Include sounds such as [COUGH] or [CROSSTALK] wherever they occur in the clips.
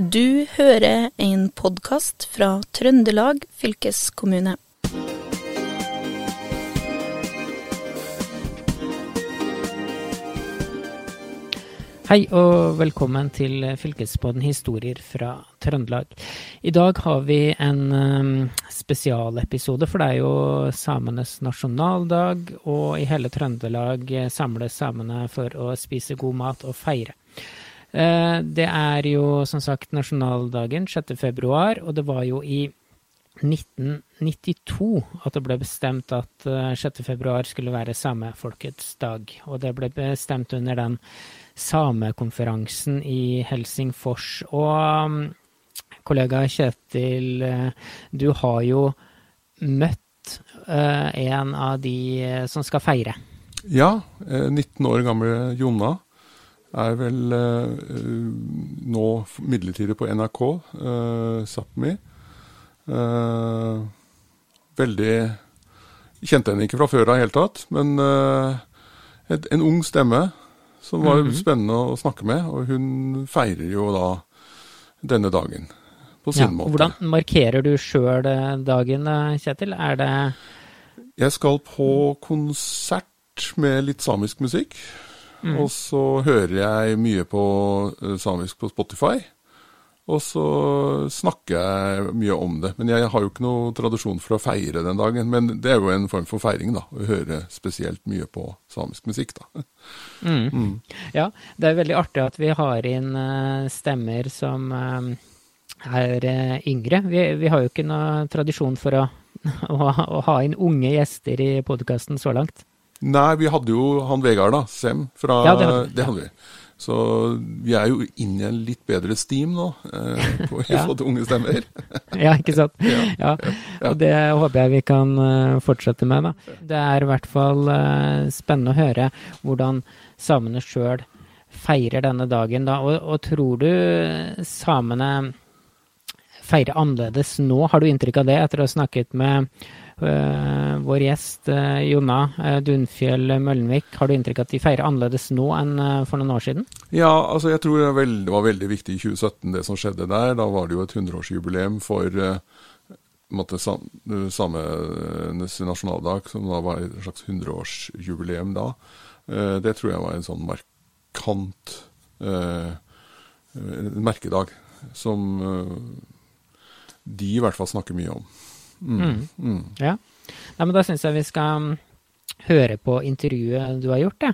Du hører en podkast fra Trøndelag fylkeskommune. Hei og velkommen til Fylkespodden historier fra Trøndelag. I dag har vi en um, spesialepisode, for det er jo samenes nasjonaldag, og i hele Trøndelag samles samene for å spise god mat og feire. Uh, det er jo som sagt nasjonaldagen 6. februar, og det var jo i 1992 at det ble bestemt at 6. februar skulle være samefolkets dag. Og det ble bestemt under den samekonferansen i Helsingfors. Og um, kollega Kjetil, uh, du har jo møtt en av de som skal feire. Ja, 19 år gamle Jonna er vel nå midlertidig på NRK, Sápmi. veldig Kjente henne ikke fra før av i det hele tatt, men en ung stemme som var mm -hmm. spennende å snakke med. Og hun feirer jo da denne dagen på sin ja, måte. Hvordan markerer du sjøl dagen, Kjetil? Er det Jeg skal på konsert med litt samisk musikk. Mm. Og så hører jeg mye på eh, samisk på Spotify. Og så snakker jeg mye om det. Men jeg har jo ikke noe tradisjon for å feire den dagen. Men det er jo en form for feiring, da. Å høre spesielt mye på samisk musikk, da. [LAUGHS] Mm. Mm. Ja, det er veldig artig at vi har inn uh, stemmer som uh, er yngre. Vi, vi, har jo ikke noe tradisjon for å, [LAUGHS] å, å ha inn unge gjester i podkasten så langt. Nei, vi hadde jo han Vegard, da. Sem. Fra, ja, det hadde, det hadde vi. Så vi er jo inne i en litt bedre steam nå, eh, [LAUGHS] på, i få til unge stemmer. [LAUGHS] ja, ikke sant. Ja. Og det håper jeg vi kan uh, fortsette med. Da. Det er i hvert fall uh, spennende å høre hvordan samene sjøl feirer denne dagen. Da. Og, og tror du samene feirer annerledes nå? Har du inntrykk av det etter å ha snakket med Eh, vår gjest eh, Jonna eh, Dunfjell Møllenvik, har du inntrykk av at de feirer annerledes nå enn for noen år siden? Ja, altså jeg tror det var veldig viktig i 2017 det som skjedde der. Da var det jo et 100-årsjubileum for måtte, samenes nasjonaldag, som da var et slags 100-årsjubileum da. Det tror jeg var en sånn markant eh, merkedag som de i hvert fall snakker mye om. Mm. mm. Mm. Ja. Nei, men da syns jeg vi skal um, høre på intervjuet du har gjort, det.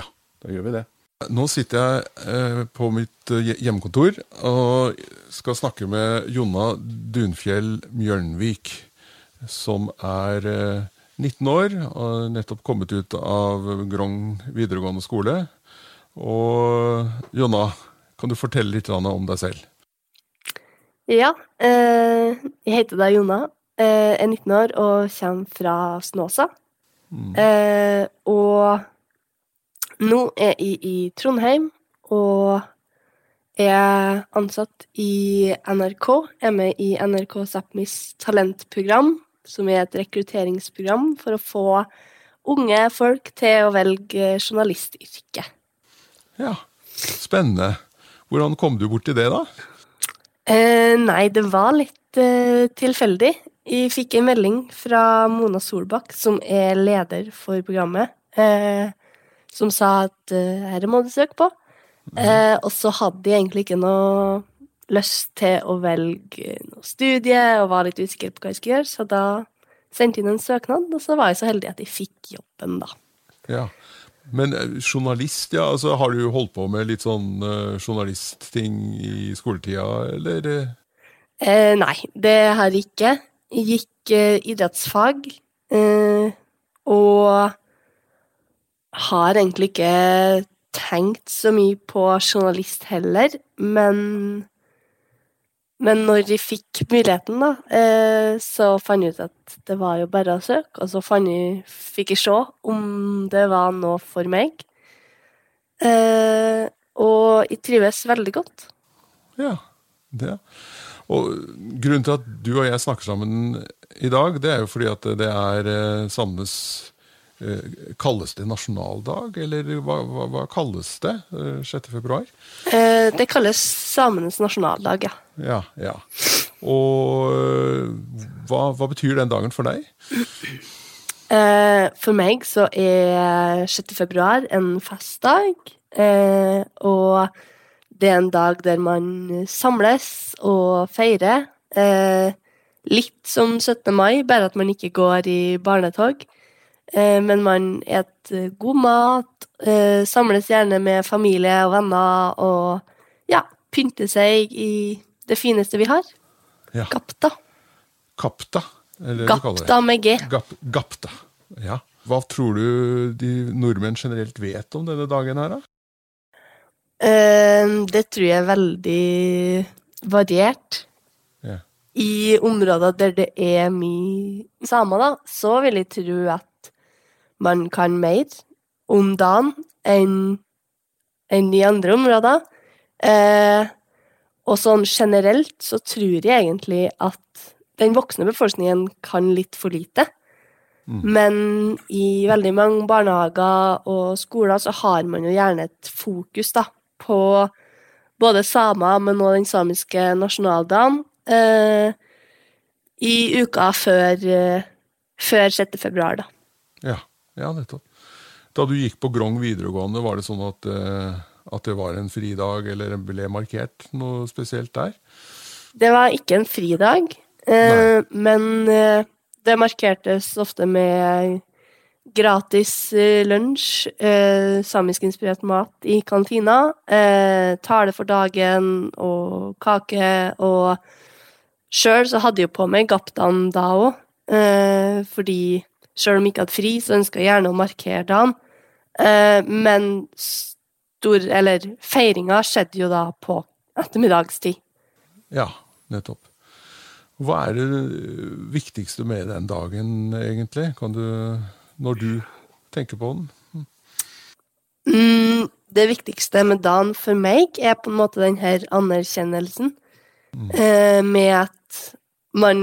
Ja, da gjør vi det. Nå sitter jeg eh, på mitt eh, hjemmekontor og skal snakke med Jonna Dunfjell Mjølnvik, som er eh, 19 år og nettopp kommet ut av Grong videregående skole. Og Jonna, kan du fortelle litt om deg selv? Ja, eh, jeg heter da Jonna Eh, er 19 år og kommer fra Snåsa. Mm. Eh, og nå er jeg i Trondheim og er ansatt i NRK. Er med i NRK Sápmis talentprogram, som er et rekrutteringsprogram for å få unge folk til å velge journalistyrket. Ja, spennende. Hvordan kom du bort til det, da? Eh, nei, det var litt eh, tilfeldig. Jeg fikk en melding fra Mona Solbakk, som er leder for programmet, eh, som sa at eh, dette må du søke på. Eh, og så hadde jeg egentlig ikke noe lyst til å velge noe studie, og var litt usikker på hva jeg skulle gjøre, så da sendte jeg inn en søknad, og så var jeg så heldig at jeg fikk jobben, da. Ja. Men eh, journalist, ja. altså Har du holdt på med litt sånn uh, journalistting i skoletida, eller? Eh, nei, det har jeg ikke gikk eh, idrettsfag, eh, og har egentlig ikke tenkt så mye på journalist heller, men men når jeg fikk muligheten, da, eh, så fant jeg ut at det var jo bare å søke. Og så jeg, fikk jeg se om det var noe for meg. Og jeg trives veldig godt. Ja, det. Og Grunnen til at du og jeg snakker sammen i dag, det er jo fordi at det er eh, Sandnes Eh, kalles det nasjonaldag, eller hva, hva, hva kalles det 6. februar? Eh, det kalles samenes nasjonaldag, ja. Ja, ja. Og hva, hva betyr den dagen for deg? Eh, for meg så er 6. februar en festdag, eh, og det er en dag der man samles og feirer. Eh, litt som 17. mai, bare at man ikke går i barnetog. Eh, men man spiser eh, god mat, eh, samles gjerne med familie og venner og ja, pynter seg i det fineste vi har. Ja. Gapta. Kapta, eller Gapta med G. Gap, gapta, ja. Hva tror du de nordmenn generelt vet om denne dagen her, da? Det tror jeg er veldig variert. Ja. I områder der det er mye samer, da, så vil jeg tro at man kan mer om dagen enn enn i andre områder. Eh, og sånn generelt så tror jeg egentlig at den voksne befolkningen kan litt for lite. Mm. Men i veldig mange barnehager og skoler så har man jo gjerne et fokus da, på både samer, men òg den samiske nasjonaldagen eh, i uka før, eh, før 6. februar, da. Ja. Ja, nettopp. Da du gikk på Grong videregående, var det sånn at, eh, at det var en fridag, eller ble markert noe spesielt der? Det var ikke en fridag, eh, men eh, det markertes ofte med gratis eh, lunsj, eh, samiskinspirert mat i kantina, eh, tale for dagen og kake. Og sjøl så hadde jeg på meg gaptan da òg, eh, fordi Sjøl om jeg ikke hadde fri, så ønska jeg gjerne å markere dagen. Men stor, eller feiringa skjedde jo da på ettermiddagstid. Ja, nettopp. Hva er det viktigste med den dagen, egentlig? Kan du, når du tenker på den? Mm, det viktigste med dagen for meg er på en måte den her anerkjennelsen. Mm. Eh, med at man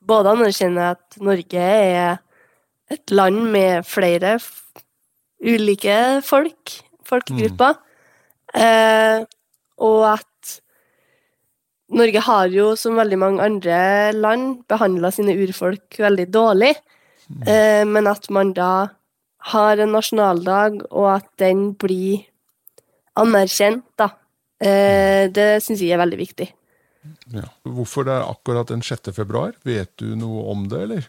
både anerkjenner at Norge er et land med flere ulike folk, folkegrupper. Mm. Eh, og at Norge har jo, som veldig mange andre land, behandla sine urfolk veldig dårlig. Eh, men at man da har en nasjonaldag, og at den blir anerkjent, da. Eh, det syns jeg er veldig viktig. Ja. Hvorfor det er akkurat den 6. februar? Vet du noe om det, eller?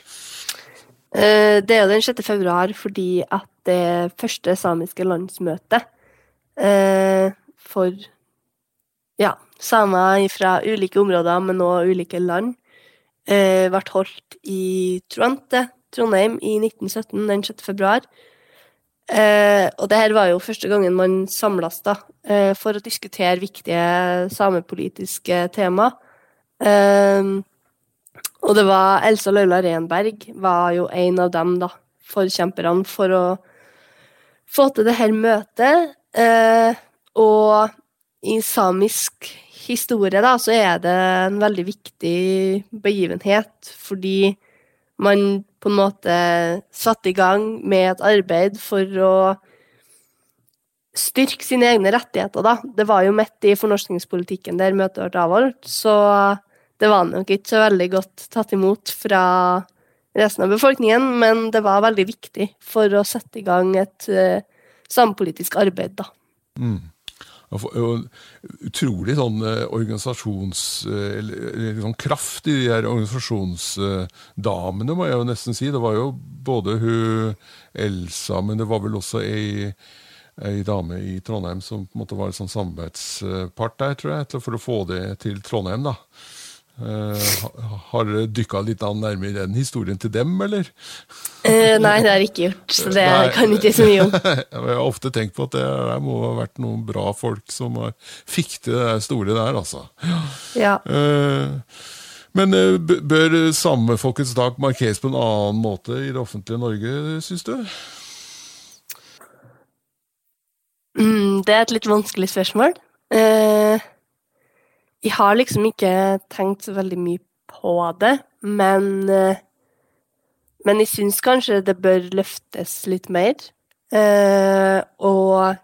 Eh, det er jo den 6. februar fordi at det første samiske landsmøtet eh, for ja, samer fra ulike områder, men også ulike land, eh, ble holdt i Trondte, Trondheim i 1917, den 6. februar. og det her var jo første gangen man samles da, for å diskutere viktige samepolitiske tema. Eh, og det var Elsa Laula Renberg var jo en av dem, da, forkjemperne for å få til det her møtet. Eh, og i samisk historie, da, så er det en veldig viktig begivenhet, fordi man på en måte satt i gang med et arbeid for å styrke sine egne rettigheter, da. Det var jo midt i fornorskningspolitikken der møtet ble avholdt, så det var nok ikke så veldig godt tatt imot fra resten av befolkningen, men det var veldig viktig for å sette i gang et uh, samepolitisk arbeid, da. Mm. Utrolig sånn uh, organisasjons... Uh, eller sånn kraft i de her organisasjonsdamene, må jeg jo nesten si. Det var jo både hun Elsa, men det var vel også ei ei dame i Trondheim som på en måte var en sånn samarbeidspart der, tror jeg, for å få det til Trondheim. da. Uh, har dere dykka litt nærmere i den historien til dem, eller? Uh, nei, det har jeg ikke gjort, så det nei. kan jeg ikke så mye om. [LAUGHS] jeg har ofte tenkt på at det, det, må ha vært noen bra folk som har, fikk til det store der, altså. Ja. Uh, men bør samefolkets dag markeres på en annen måte i det offentlige Norge, syns du? Mm, det er et litt vanskelig spørsmål. Uh, jeg har liksom ikke tenkt så veldig mye på det, men uh, men jeg syns kanskje det bør løftes litt mer. Eh, og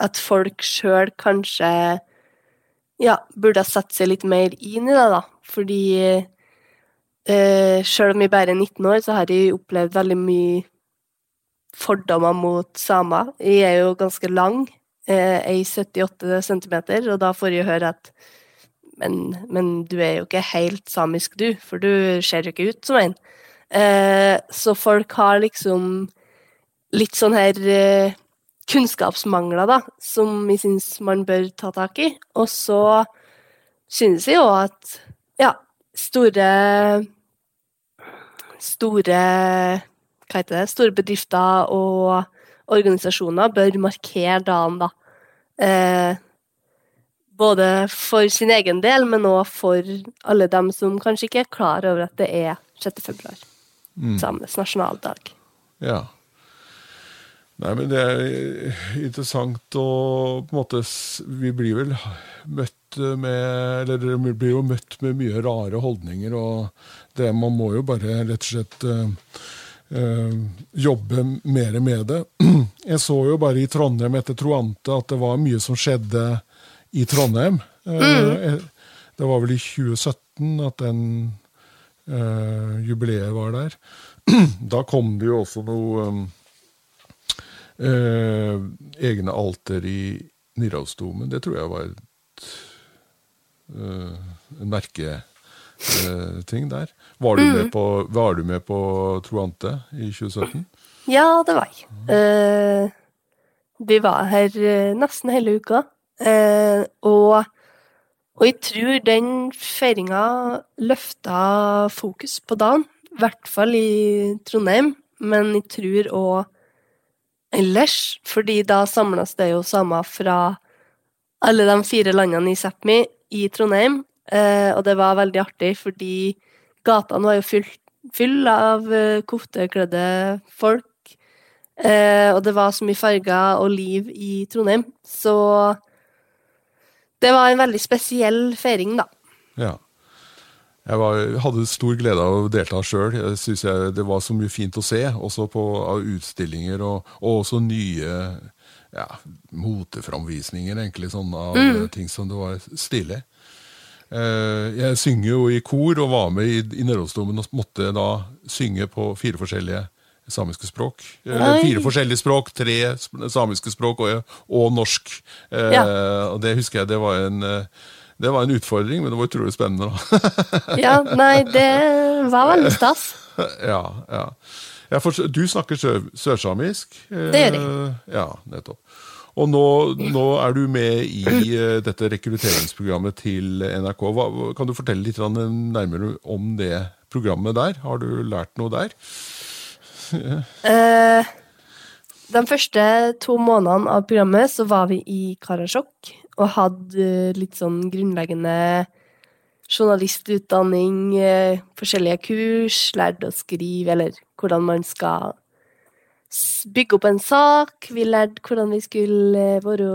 at folk sjøl kanskje ja, burde ha satt seg litt mer inn i det, da. Fordi eh, sjøl om jeg bare er 19 år, så har jeg opplevd veldig mye fordommer mot samer. Jeg er jo ganske lang, eh, jeg er 78 cm, og da får jeg høre at men, men, du er jo ikke helt samisk, du, for du ser jo ikke ut som en. Eh, så folk har liksom litt sånn her eh, kunnskapsmangler, da, som vi syns man bør ta tak i. Og så synes jeg jo at ja, store Store Hva heter det? Store bedrifter og organisasjoner bør markere dagen, da. Eh, både for sin egen del, men òg for alle dem som kanskje ikke er klar over at det er 6. februar. Mm. Samenes nasjonaldag. Ja. Nei, men det er interessant å på en måte Vi blir vel møtt med Eller vi blir jo møtt med mye rare holdninger, og det man må jo bare rett og slett uh, uh, jobbe mer med det. [CLEARS THROAT] Jeg så jo bare i Trondheim etter Troante at det var mye som skjedde i Trondheim. Mm. Eh, det var vel i 2017 at den uh, jubileet var der. [CLEARS THROAT] Da kom det jo også noe um, uh, egne alter i Nidarosdomen. Det tror jeg var et, uh, en merketing der. Var du, mm. med på, var du med på Troante i 2017? Ja, det var jeg. vi var her nesten hele uka. Eh, og, og, jeg tror den feiringa løfta fokus på dagen, i hvert fall i Trondheim, men jeg tror òg ellers, fordi da samles det jo samer fra alle de fire landene i Sápmi i Trondheim, eh, og det var veldig artig fordi gatene var jo full av eh, koftekledde folk, eh, og det var så mye farger og liv i Trondheim, så det var en veldig spesiell feiring, da. Ja. Jeg var, hadde stor glede av å delta sjøl. Det var så mye fint å se, også på utstillinger, og, og også nye ja, moteframvisninger, egentlig, sånn av mm. ting som det var stilig. Eh, jeg synger jo i kor og var med i, i Nidarosdomen og måtte da synge på fire forskjellige samiske språk. Eller fire forskjellige språk, tre samiske språk og, og norsk. Eh, ja. Og det husker jeg det var en eh, det var en utfordring, men det var utrolig spennende. [LAUGHS] ja, nei, det var veldig [LAUGHS] stas. ja, ja. For, du snakker sør, sørsamisk? Det gjør jeg. Eh, ja, nettopp. Og nå, nå, er du med i dette rekrutteringsprogrammet til NRK. Hva, kan du fortelle litt nærmere om det programmet der? Har du lært noe der? Uh, de første to månedene av programmet så var vi i Karasjok og hadde litt sånn grunnleggende journalistutdanning, uh, forskjellige kurs, lærte å skrive, eller hvordan man skal bygge opp en sak. Vi lærte hvordan vi skulle være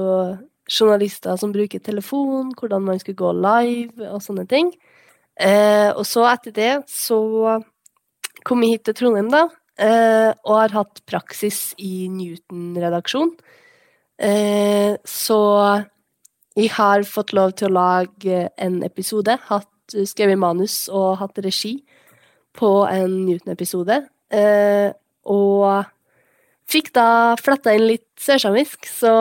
journalister som bruker telefon, hvordan man skulle gå live og sånne ting. Eh, og så etter det så kom vi hit til Trondheim, da. Eh, og har hatt praksis i Newton-redaksjon. Eh, så jeg har fått lov til å lage en episode, hatt, skrevet manus og hatt regi på en Newton-episode. Eh, og fikk da fletta inn litt sørsamisk, så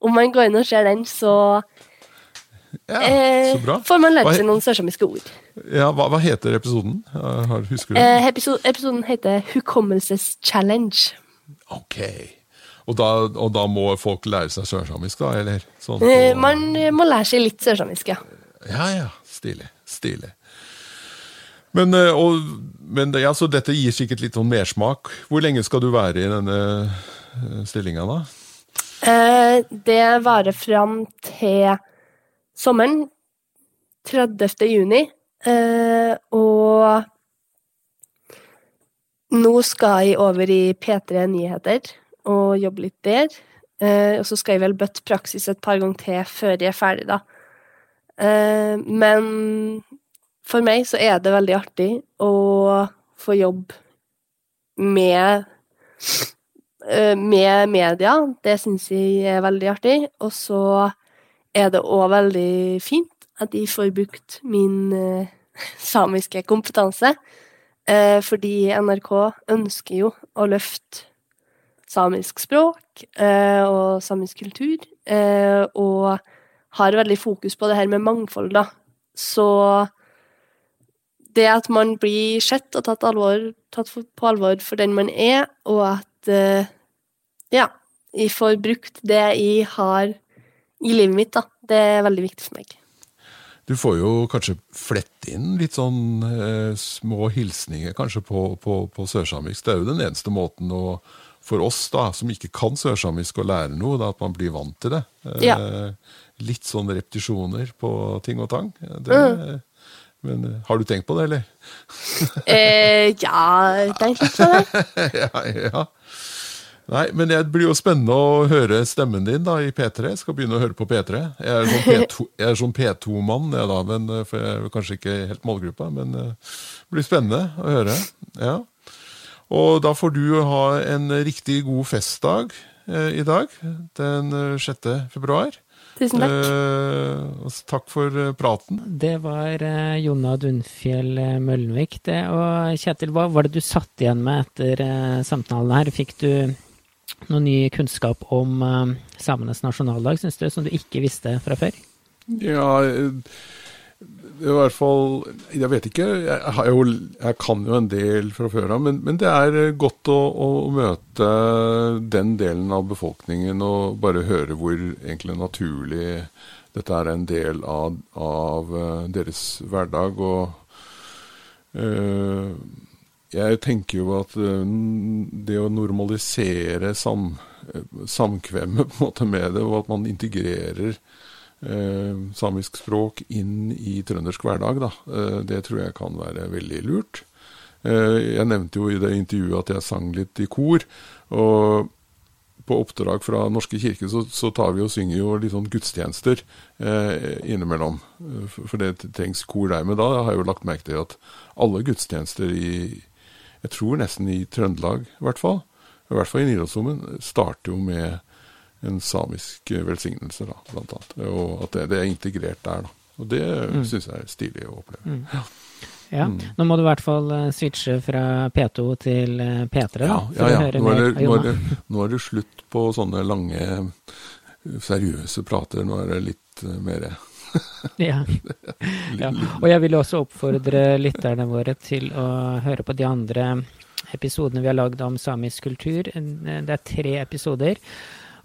om man går inn og ser den, så ja, så bra. får man lært seg noen sørsamiske ord. Ja, hva, hva, heter episoden? Husker du? Eh, episode, episoden heter Hukommelseschallenge. Ok. Og da, og da, må folk lære seg sørsamisk, da? eller? Sånn, og... man må lære seg litt sørsamisk, ja. Ja, ja. Stilig. Stilig. Men, eh, og, men ja, så dette gir sikkert litt sånn mersmak. Hvor lenge skal du være i denne eh, stillinga, da? Eh, det varer fram til sommeren. 30. juni. Eh, og nå skal jeg over i P3 Nyheter og jobbe litt der. Eh, og så skal jeg vel bøtte praksis et par ganger til før jeg er ferdig, da. Eh, men for meg så er det veldig artig å få jobb med, med media. Det syns jeg er veldig artig. Og så er det òg veldig fint at jeg får brukt min eh, [LAUGHS] samiske kompetanse. Eh, fordi NRK ønsker jo å løfte samisk språk eh, og samisk kultur, eh, og har veldig fokus på det her med mangfold, da. Så det at man blir sett og tatt, alvor, tatt på alvor for den man er, og at eh, ja, jeg får brukt det jeg har i livet mitt, da. Det er veldig viktig for meg. Du får jo kanskje flette inn litt sånn eh, små hilsninger kanskje på, på, på sørsamisk. Det er jo den eneste måten å, for oss da, som ikke kan sørsamisk, å lære noe. Da, at man blir vant til det. Eh, Ja. Litt sånn repetisjoner på ting og tang. Det, Men eh, har du tenkt på det, eller? Eh, ja, tenkt litt på det. [LAUGHS] ja, ja. Nei, men det blir jo spennende å høre stemmen din da i P3. Jeg skal begynne å høre på P3. Jeg er sånn P2 [LAUGHS] jeg sånn P2-mann, jeg da, men, eh, for jeg er kanskje ikke helt målgruppa. Men eh, det blir spennende å høre. Ja. Og da får du ha en riktig god festdag eh, i dag, den eh, 6. februar. Tusen takk. Eh, takk for eh, praten. Det var eh, Jonna Dunfjell eh, Møllenvik. Det. Og Kjetil, hva var det du satt igjen med etter eh, samtalen her? Fikk du noe ny kunnskap om eh, samenes nasjonaldag, syns du, som du ikke visste fra før? Ja, i hvert fall Jeg vet ikke. Jeg, jo, jeg kan jo en del fra før av, men, men det er eh, godt å, å møte den delen av befolkningen og bare høre hvor egentlig naturlig dette er en del av, av eh, deres hverdag. Og eh, jeg tenker jo at eh, det å normalisere sam, eh, samkvemmet på en måte med det, og at man integrerer eh, samisk språk inn i trøndersk hverdag, da, eh, det tror jeg kan være veldig lurt. Eh, jeg nevnte jo i det intervjuet at jeg sang litt i kor. og på oppdrag fra Norske kirke så, så tar vi og synger jo litt sånn gudstjenester eh, innimellom. Eh, For det trengs kor der. Men da har jeg jo lagt merke til at alle gudstjenester i Jeg tror nesten i Trøndelag, i hvert fall, i hvert fall i Nidarosdomen, starter jo med en samisk eh, velsignelse, da, blant annet. Og at det, det er integrert der, da. Og det Mm. syns jeg er stilig å oppleve. Mm. Ja, Mm. Nå må du i hvert fall eh, switche fra P2 til eh, P3, da. Ja, ja, ja. Nå, er det, nå, er det, nå er det slutt på sånne lange, seriøse prater. Nå er det litt mer [LAUGHS] Ja. ja. Og jeg vil også oppfordre lytterne våre til å høre på de andre episodene vi har lagd om samisk kultur. Det er tre episoder.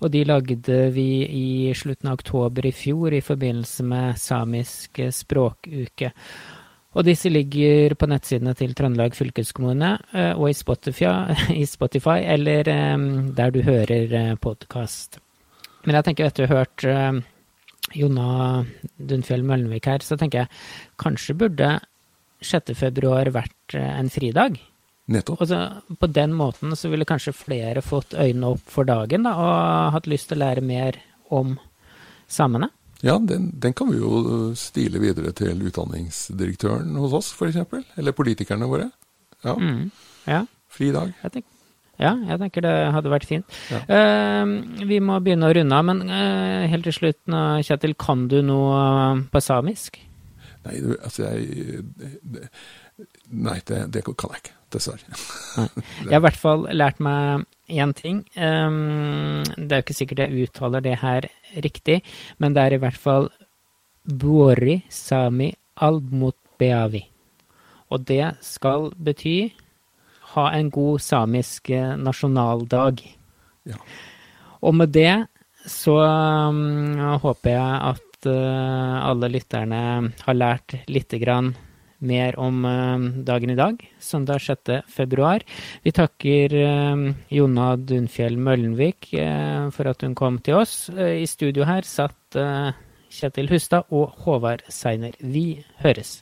Og de lagde vi i slutten av oktober i fjor i forbindelse med samisk språkuke. Og disse ligger på nettsidene til Trøndelag fylkeskommune eh, og i Spotify, [LAUGHS] i Spotify eller eh, der du hører podkast. Men jeg tenker etter å ha hørt eh, Jonna Dunfjell Møllenvik her, så tenker jeg kanskje burde 6. februar vært eh, en fridag. Nettopp. Og så på den måten så ville kanskje flere fått øynene opp for dagen da, og hatt lyst til å lære mer om samene. Ja, den, den kan vi jo eh, stile videre til utdanningsdirektøren hos oss, f.eks. Eller politikerne våre. Ja, Mm. Ja, fri dag. jeg tenker, ja, jeg tenker det hadde vært fint. Ja. Uh, vi må begynne å runde av, men uh, helt til slutt, Kjetil, kan du noe eh, på samisk? Nei, altså jeg det, Nei, det, det kan jeg ikke. Dessverre. [LAUGHS] Jeg har i hvert fall lært meg én ting. Um, det er jo ikke sikkert jeg uttaler det her riktig, men det er i hvert fall buori sami almut beavi. Og det skal bety ha en god samisk eh, nasjonaldag. Ja. Og med det så um, håper jeg at uh, alle lytterne har lært lite grann mer om uh, dagen i dag, søndag 6. februar. Vi takker uh, Jonna Dunfjell Møllenvik for at hun kom til oss. I studio her satt Kjetil Hustad og Håvard Seiner. Vi høres.